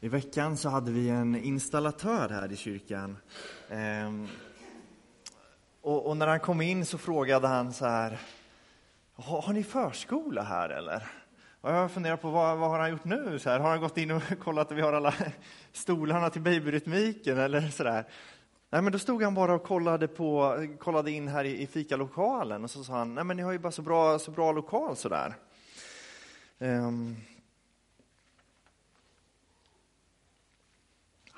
I veckan så hade vi en installatör här i kyrkan. Ehm, och, och, när han kom in så frågade han så här, har, har ni förskola här eller? Och jag funderar på vad, vad har han gjort nu? Så här, har han gått in och kollat att vi har alla stolarna till babyrytmiken eller sådär? Nej, men då stod han bara och kollade, på, kollade in här i, i fikalokalen och så sa han, nej men ni har ju bara så bra, så bra lokal sådär. Um, ehm,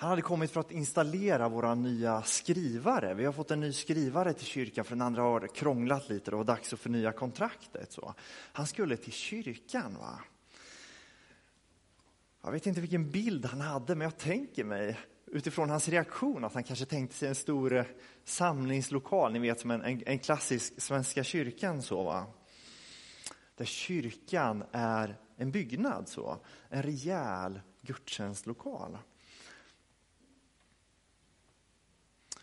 Han hade kommit för att installera våra nya skrivare. Vi har fått en ny skrivare till kyrkan för den andra har krånglat lite. Det var dags att förnya kontraktet. Så. Han skulle till kyrkan. va? Jag vet inte vilken bild han hade, men jag tänker mig utifrån hans reaktion att han kanske tänkte sig en stor eh, samlingslokal, ni vet som en, en, en klassisk Svenska kyrkan. så va? Där kyrkan är en byggnad, så. en rejäl gudstjänstlokal.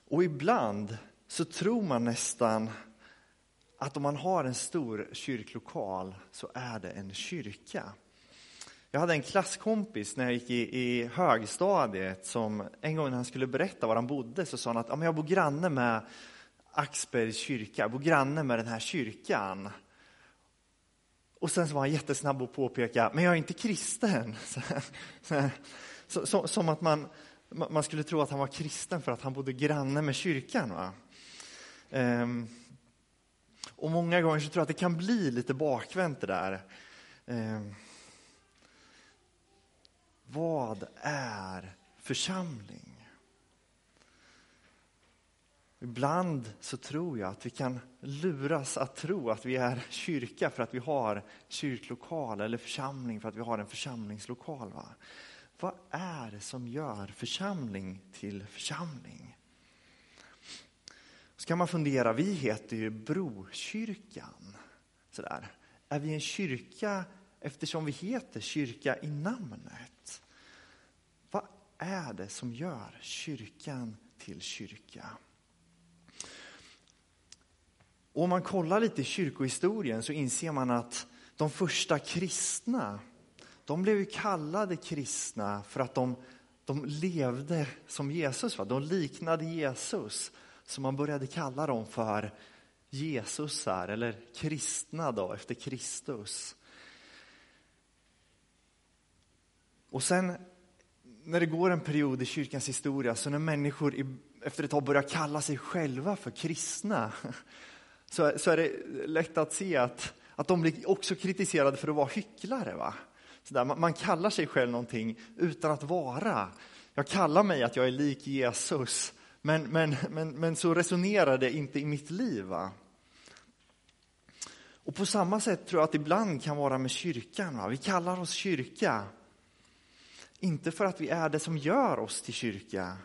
Och ibland så tror man nästan att om man har en stor kyrklokal så är det en kyrka. Jag hade en klasskompis när jag gick i, i högstadiet som en gång när han skulle berätta var han bodde så sa han att ja, men jag bor granne med Axbergs kyrka, jag bor granne med den här kyrkan. Och sen så var han jättesnabb att påpeka, men jag är inte kristen. Så, så, så, som att man, man skulle tro att han var kristen för att han bodde granne med kyrkan. Va? Ehm, och många gånger så tror jag att det kan bli lite bakvänt det där. Ehm, vad är församling? Ibland så tror jag att vi kan luras att tro att vi är kyrka för att vi har kyrklokal eller församling för att vi har en församlingslokal. Va? Vad är det som gör församling till församling? Så kan man fundera, vi heter ju Brokyrkan. Sådär. Är vi en kyrka eftersom vi heter kyrka i namnet? Vad är det som gör kyrkan till kyrka? Och om man kollar lite i kyrkohistorien så inser man att de första kristna de blev ju kallade kristna för att de, de levde som Jesus. Va? De liknade Jesus, så man började kalla dem för Jesusar eller kristna då, efter Kristus. Och sen när det går en period i kyrkans historia, så när människor i, efter ett tag börjar kalla sig själva för kristna, så, så är det lätt att se att, att de blir också kritiserade för att vara hycklare. Va? Sådär, man, man kallar sig själv någonting utan att vara. Jag kallar mig att jag är lik Jesus, men, men, men, men så resonerar det inte i mitt liv. Va? Och på samma sätt tror jag att det ibland kan vara med kyrkan. Va? Vi kallar oss kyrka, inte för att vi är det som gör oss till kyrka,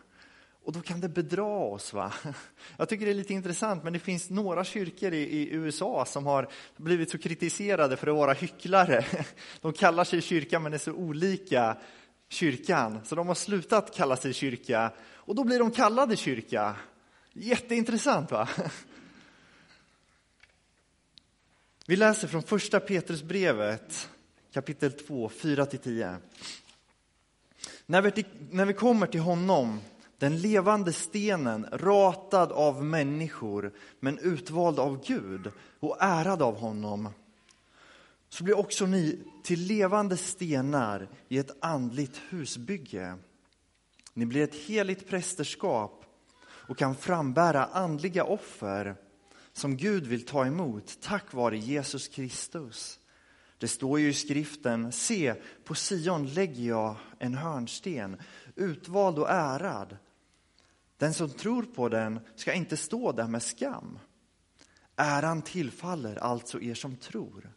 och då kan det bedra oss. Va? Jag tycker det är lite intressant, men det finns några kyrkor i, i, USA som har blivit så kritiserade för att vara hycklare. De kallar sig kyrka, men är så olika kyrkan, så de har slutat kalla sig kyrka, och då blir de kallade kyrka. Jätteintressant, va? Vi läser från första Petrusbrevet, kapitel 2, 4-10. När vi, när vi kommer till honom den levande stenen, ratad av människor, men utvald av Gud och ärad av honom. Så blir också ni till levande stenar i ett andligt husbygge. Ni blir ett heligt prästerskap och kan frambära andliga offer som Gud vill ta emot tack vare Jesus Kristus. Det står ju i skriften, se, på Sion lägger jag en hörnsten, utvald och ärad den som tror på den ska inte stå där med skam. Äran tillfaller alltså er som tror.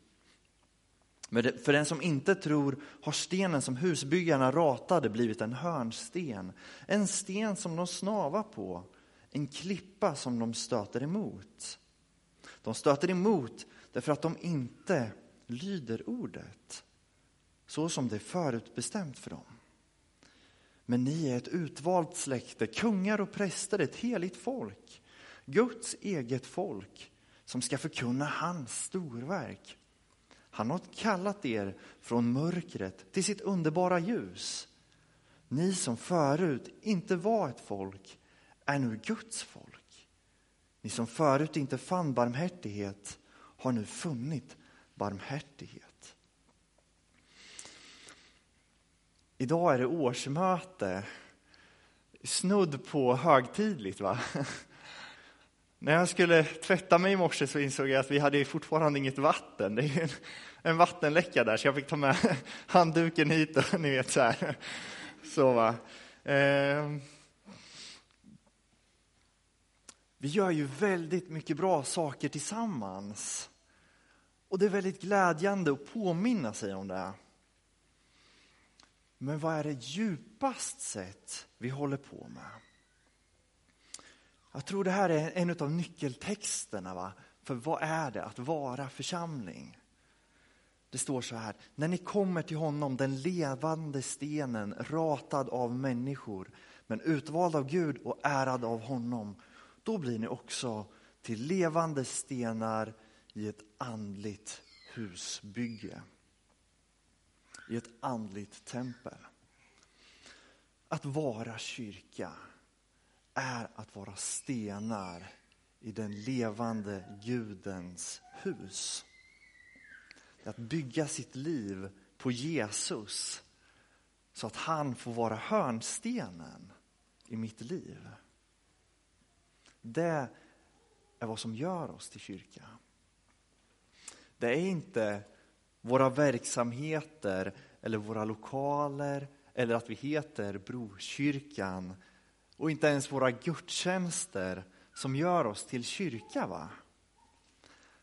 Men för den som inte tror har stenen som husbyggarna ratade blivit en hörnsten, en sten som de snavar på, en klippa som de stöter emot. De stöter emot därför att de inte lyder ordet, så som det är förutbestämt för dem. Men ni är ett utvalt släkte, kungar och präster, ett heligt folk. Guds eget folk som ska förkunna hans storverk. Han har kallat er från mörkret till sitt underbara ljus. Ni som förut inte var ett folk är nu Guds folk. Ni som förut inte fann barmhärtighet har nu funnit barmhärtighet. Idag är det årsmöte. Snudd på högtidligt, va? När jag skulle tvätta mig i morse så insåg jag att vi hade fortfarande inget vatten. Det är en, en vattenläcka där, så jag fick ta med handduken hit och ni vet så här. Så va. Eh. Vi gör ju väldigt mycket bra saker tillsammans. Och det är väldigt glädjande att påminna sig om det. Men vad är det djupast sett vi håller på med? Jag tror det här är en av nyckeltexterna. Va? För vad är det att vara församling? Det står så här, när ni kommer till honom, den levande stenen, ratad av människor, men utvald av Gud och ärad av honom, då blir ni också till levande stenar i ett andligt husbygge. I ett andligt tempel. Att vara kyrka är att vara stenar i den levande Gudens hus. Att bygga sitt liv på Jesus så att han får vara hörnstenen i mitt liv. Det är vad som gör oss till kyrka. Det är inte våra verksamheter eller våra lokaler eller att vi heter Brokyrkan och inte ens våra gudstjänster som gör oss till kyrka. va?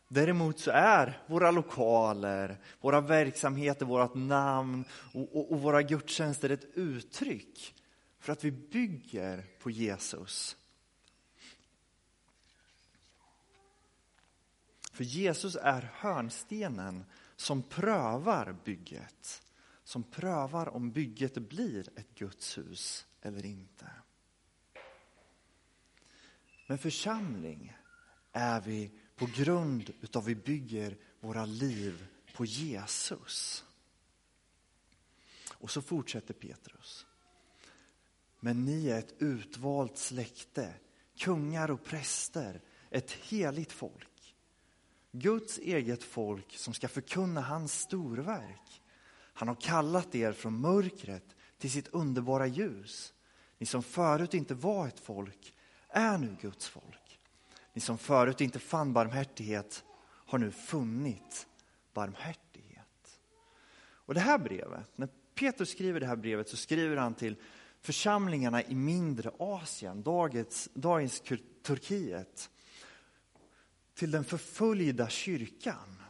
Däremot så är våra lokaler, våra verksamheter, vårt namn och, och, och våra gudstjänster ett uttryck för att vi bygger på Jesus. För Jesus är hörnstenen som prövar bygget. Som prövar om bygget blir ett Guds hus eller inte. Men församling är vi på grund utav vi bygger våra liv på Jesus. Och så fortsätter Petrus. Men ni är ett utvalt släkte, kungar och präster, ett heligt folk. Guds eget folk som ska förkunna hans storverk. Han har kallat er från mörkret till sitt underbara ljus. Ni som förut inte var ett folk är nu Guds folk. Ni som förut inte fann barmhärtighet har nu funnit barmhärtighet. Och det här brevet, när Petrus skriver det här brevet så skriver han till församlingarna i mindre Asien, dagens, dagens Turkiet. Till den förföljda kyrkan.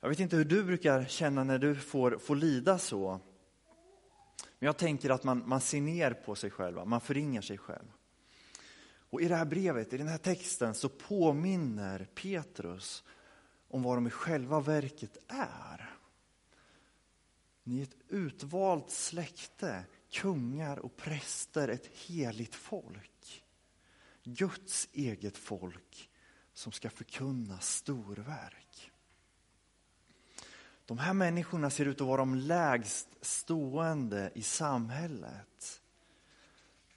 Jag vet inte hur du brukar känna när du får, får lida så. Men jag tänker att man, man ser ner på sig själv, man förringar sig själv. Och i det här brevet, i den här texten, så påminner Petrus om vad de i själva verket är. Ni är ett utvalt släkte, kungar och präster, ett heligt folk. Guds eget folk som ska förkunna storverk. De här människorna ser ut att vara de lägst stående i samhället.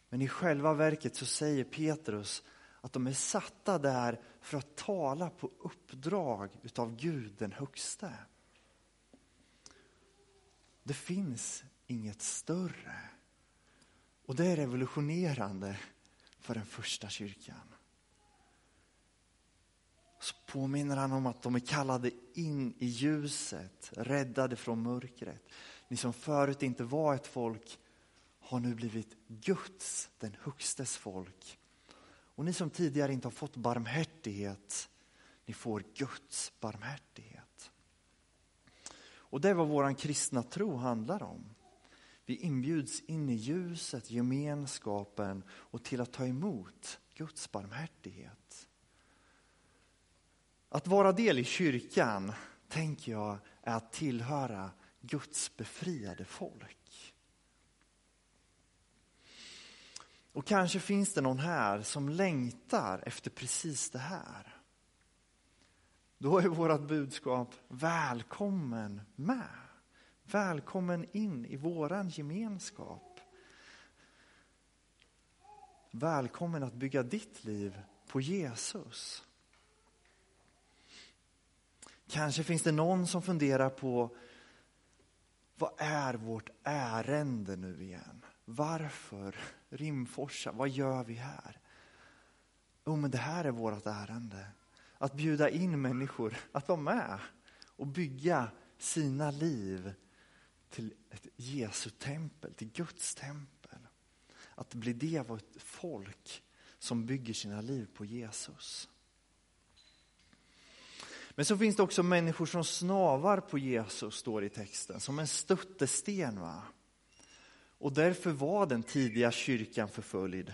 Men i själva verket så säger Petrus att de är satta där för att tala på uppdrag utav Gud den högste. Det finns inget större. Och det är revolutionerande för den första kyrkan så påminner han om att de är kallade in i ljuset, räddade från mörkret. Ni som förut inte var ett folk har nu blivit Guds, den högstes folk. Och ni som tidigare inte har fått barmhärtighet, ni får Guds barmhärtighet. Och det är vad vår kristna tro handlar om. Vi inbjuds in i ljuset, gemenskapen och till att ta emot Guds barmhärtighet. Att vara del i kyrkan, tänker jag, är att tillhöra Guds befriade folk. Och kanske finns det någon här som längtar efter precis det här. Då är vårt budskap välkommen med. Välkommen in i våran gemenskap. Välkommen att bygga ditt liv på Jesus. Kanske finns det någon som funderar på vad är vårt ärende nu igen? Varför Rimforsa? Vad gör vi här? Jo, men det här är vårt ärende. Att bjuda in människor att vara med och bygga sina liv till ett Jesu tempel, till Guds tempel. Att bli det av ett folk som bygger sina liv på Jesus. Men så finns det också människor som snavar på Jesus, står det i texten, som en stöttesten. Va? Och därför var den tidiga kyrkan förföljd.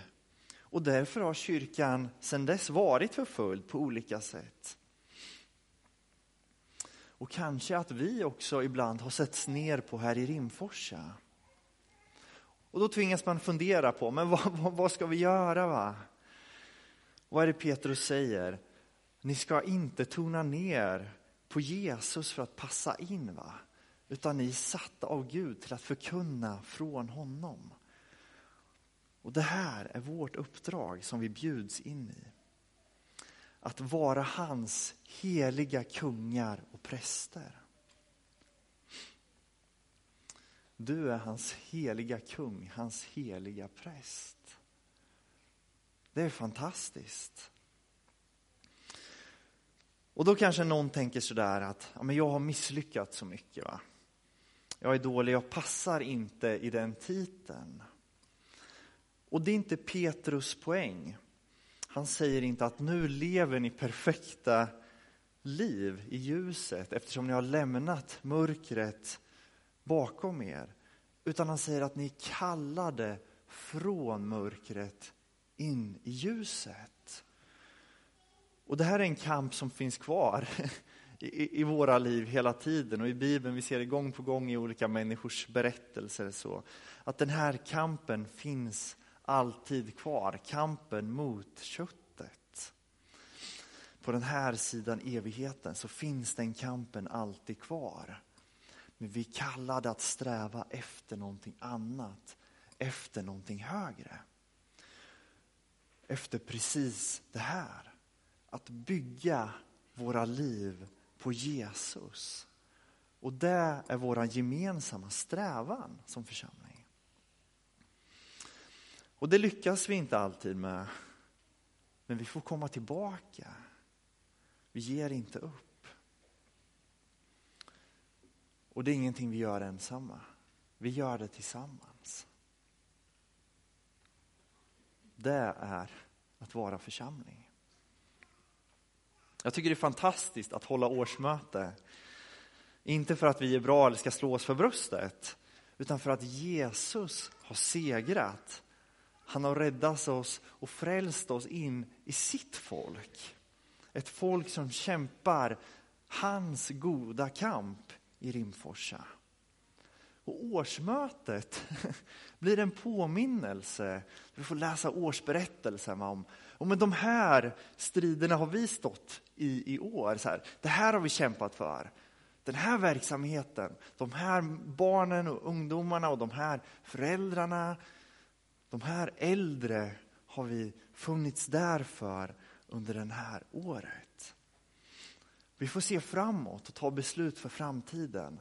Och därför har kyrkan sedan dess varit förföljd på olika sätt. Och kanske att vi också ibland har setts ner på här i Rimforsa. Och då tvingas man fundera på, men vad, vad, vad ska vi göra? va? Vad är det Petrus säger? Ni ska inte tona ner på Jesus för att passa in, va? utan ni är satta av Gud till att förkunna från honom. Och det här är vårt uppdrag som vi bjuds in i. Att vara hans heliga kungar och präster. Du är hans heliga kung, hans heliga präst. Det är fantastiskt. Och då kanske någon tänker sådär att ja, men jag har misslyckats så mycket. va? Jag är dålig, jag passar inte i den titeln. Och det är inte Petrus poäng. Han säger inte att nu lever ni perfekta liv i ljuset eftersom ni har lämnat mörkret bakom er. Utan han säger att ni är kallade från mörkret in i ljuset. Och det här är en kamp som finns kvar i, i, våra liv hela tiden och i Bibeln, vi ser det gång på gång i olika människors berättelser. Så, att den här kampen finns alltid kvar, kampen mot köttet. På den här sidan evigheten så finns den kampen alltid kvar. Men vi är kallade att sträva efter någonting annat, efter någonting högre. Efter precis det här, att bygga våra liv på Jesus. Och det är vår gemensamma strävan som församling. Och det lyckas vi inte alltid med. Men vi får komma tillbaka. Vi ger inte upp. Och det är ingenting vi gör ensamma. Vi gör det tillsammans. Det är att vara församling. Jag tycker det är fantastiskt att hålla årsmöte. Inte för att vi är bra eller ska slå oss för bröstet, utan för att Jesus har segrat. Han har räddat oss och frälst oss in i sitt folk. Ett folk som kämpar hans goda kamp i Rimforsa. Och årsmötet blir en påminnelse. Vi får läsa årsberättelsen om, om de här striderna har vi stått i i år. Så här, det här har vi kämpat för. Den här verksamheten, de här barnen och ungdomarna och de här föräldrarna, de här äldre har vi funnits där för under det här året. Vi får se framåt och ta beslut för framtiden.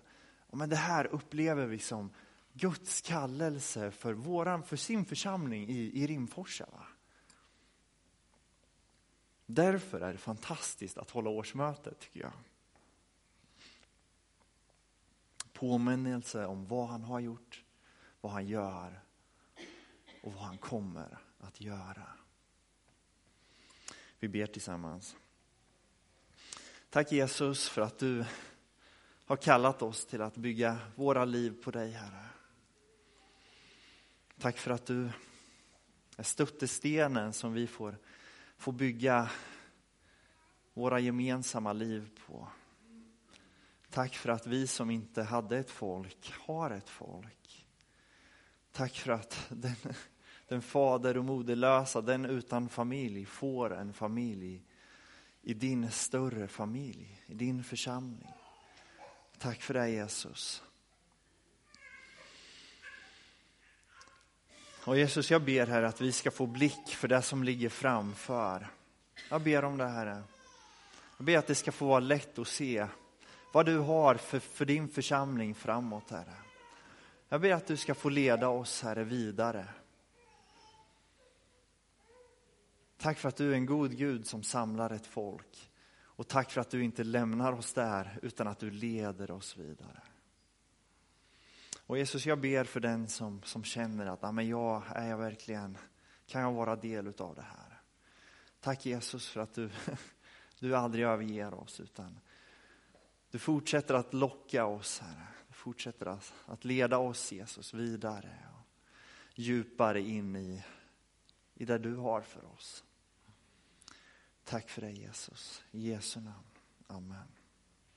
Men det här upplever vi som Guds kallelse för, våran, för sin församling i, i Rimforsa. Va? Därför är det fantastiskt att hålla årsmöte, tycker jag. Påminnelse om vad han har gjort, vad han gör och vad han kommer att göra. Vi ber tillsammans. Tack Jesus för att du har kallat oss till att bygga våra liv på dig, Herre. Tack för att du är stöttestenen som vi får, får bygga våra gemensamma liv på. Tack för att vi som inte hade ett folk har ett folk. Tack för att den, den fader och moderlösa, den utan familj får en familj i din större familj, i din församling. Tack för det Jesus. Och Jesus, jag ber här att vi ska få blick för det som ligger framför. Jag ber om det här. Jag ber att det ska få vara lätt att se vad du har för, för din församling framåt, Herre. Jag ber att du ska få leda oss, Herre, vidare. Tack för att du är en god Gud som samlar ett folk. Och tack för att du inte lämnar oss där, utan att du leder oss vidare. Och Jesus, jag ber för den som, som känner att, men jag, är jag verkligen, kan jag vara del av det här? Tack Jesus för att du, du aldrig överger oss, utan du fortsätter att locka oss, Herre. Du fortsätter att, att leda oss, Jesus, vidare och djupare in i, i det du har för oss. Tack för det Jesus. I Jesu namn. Amen.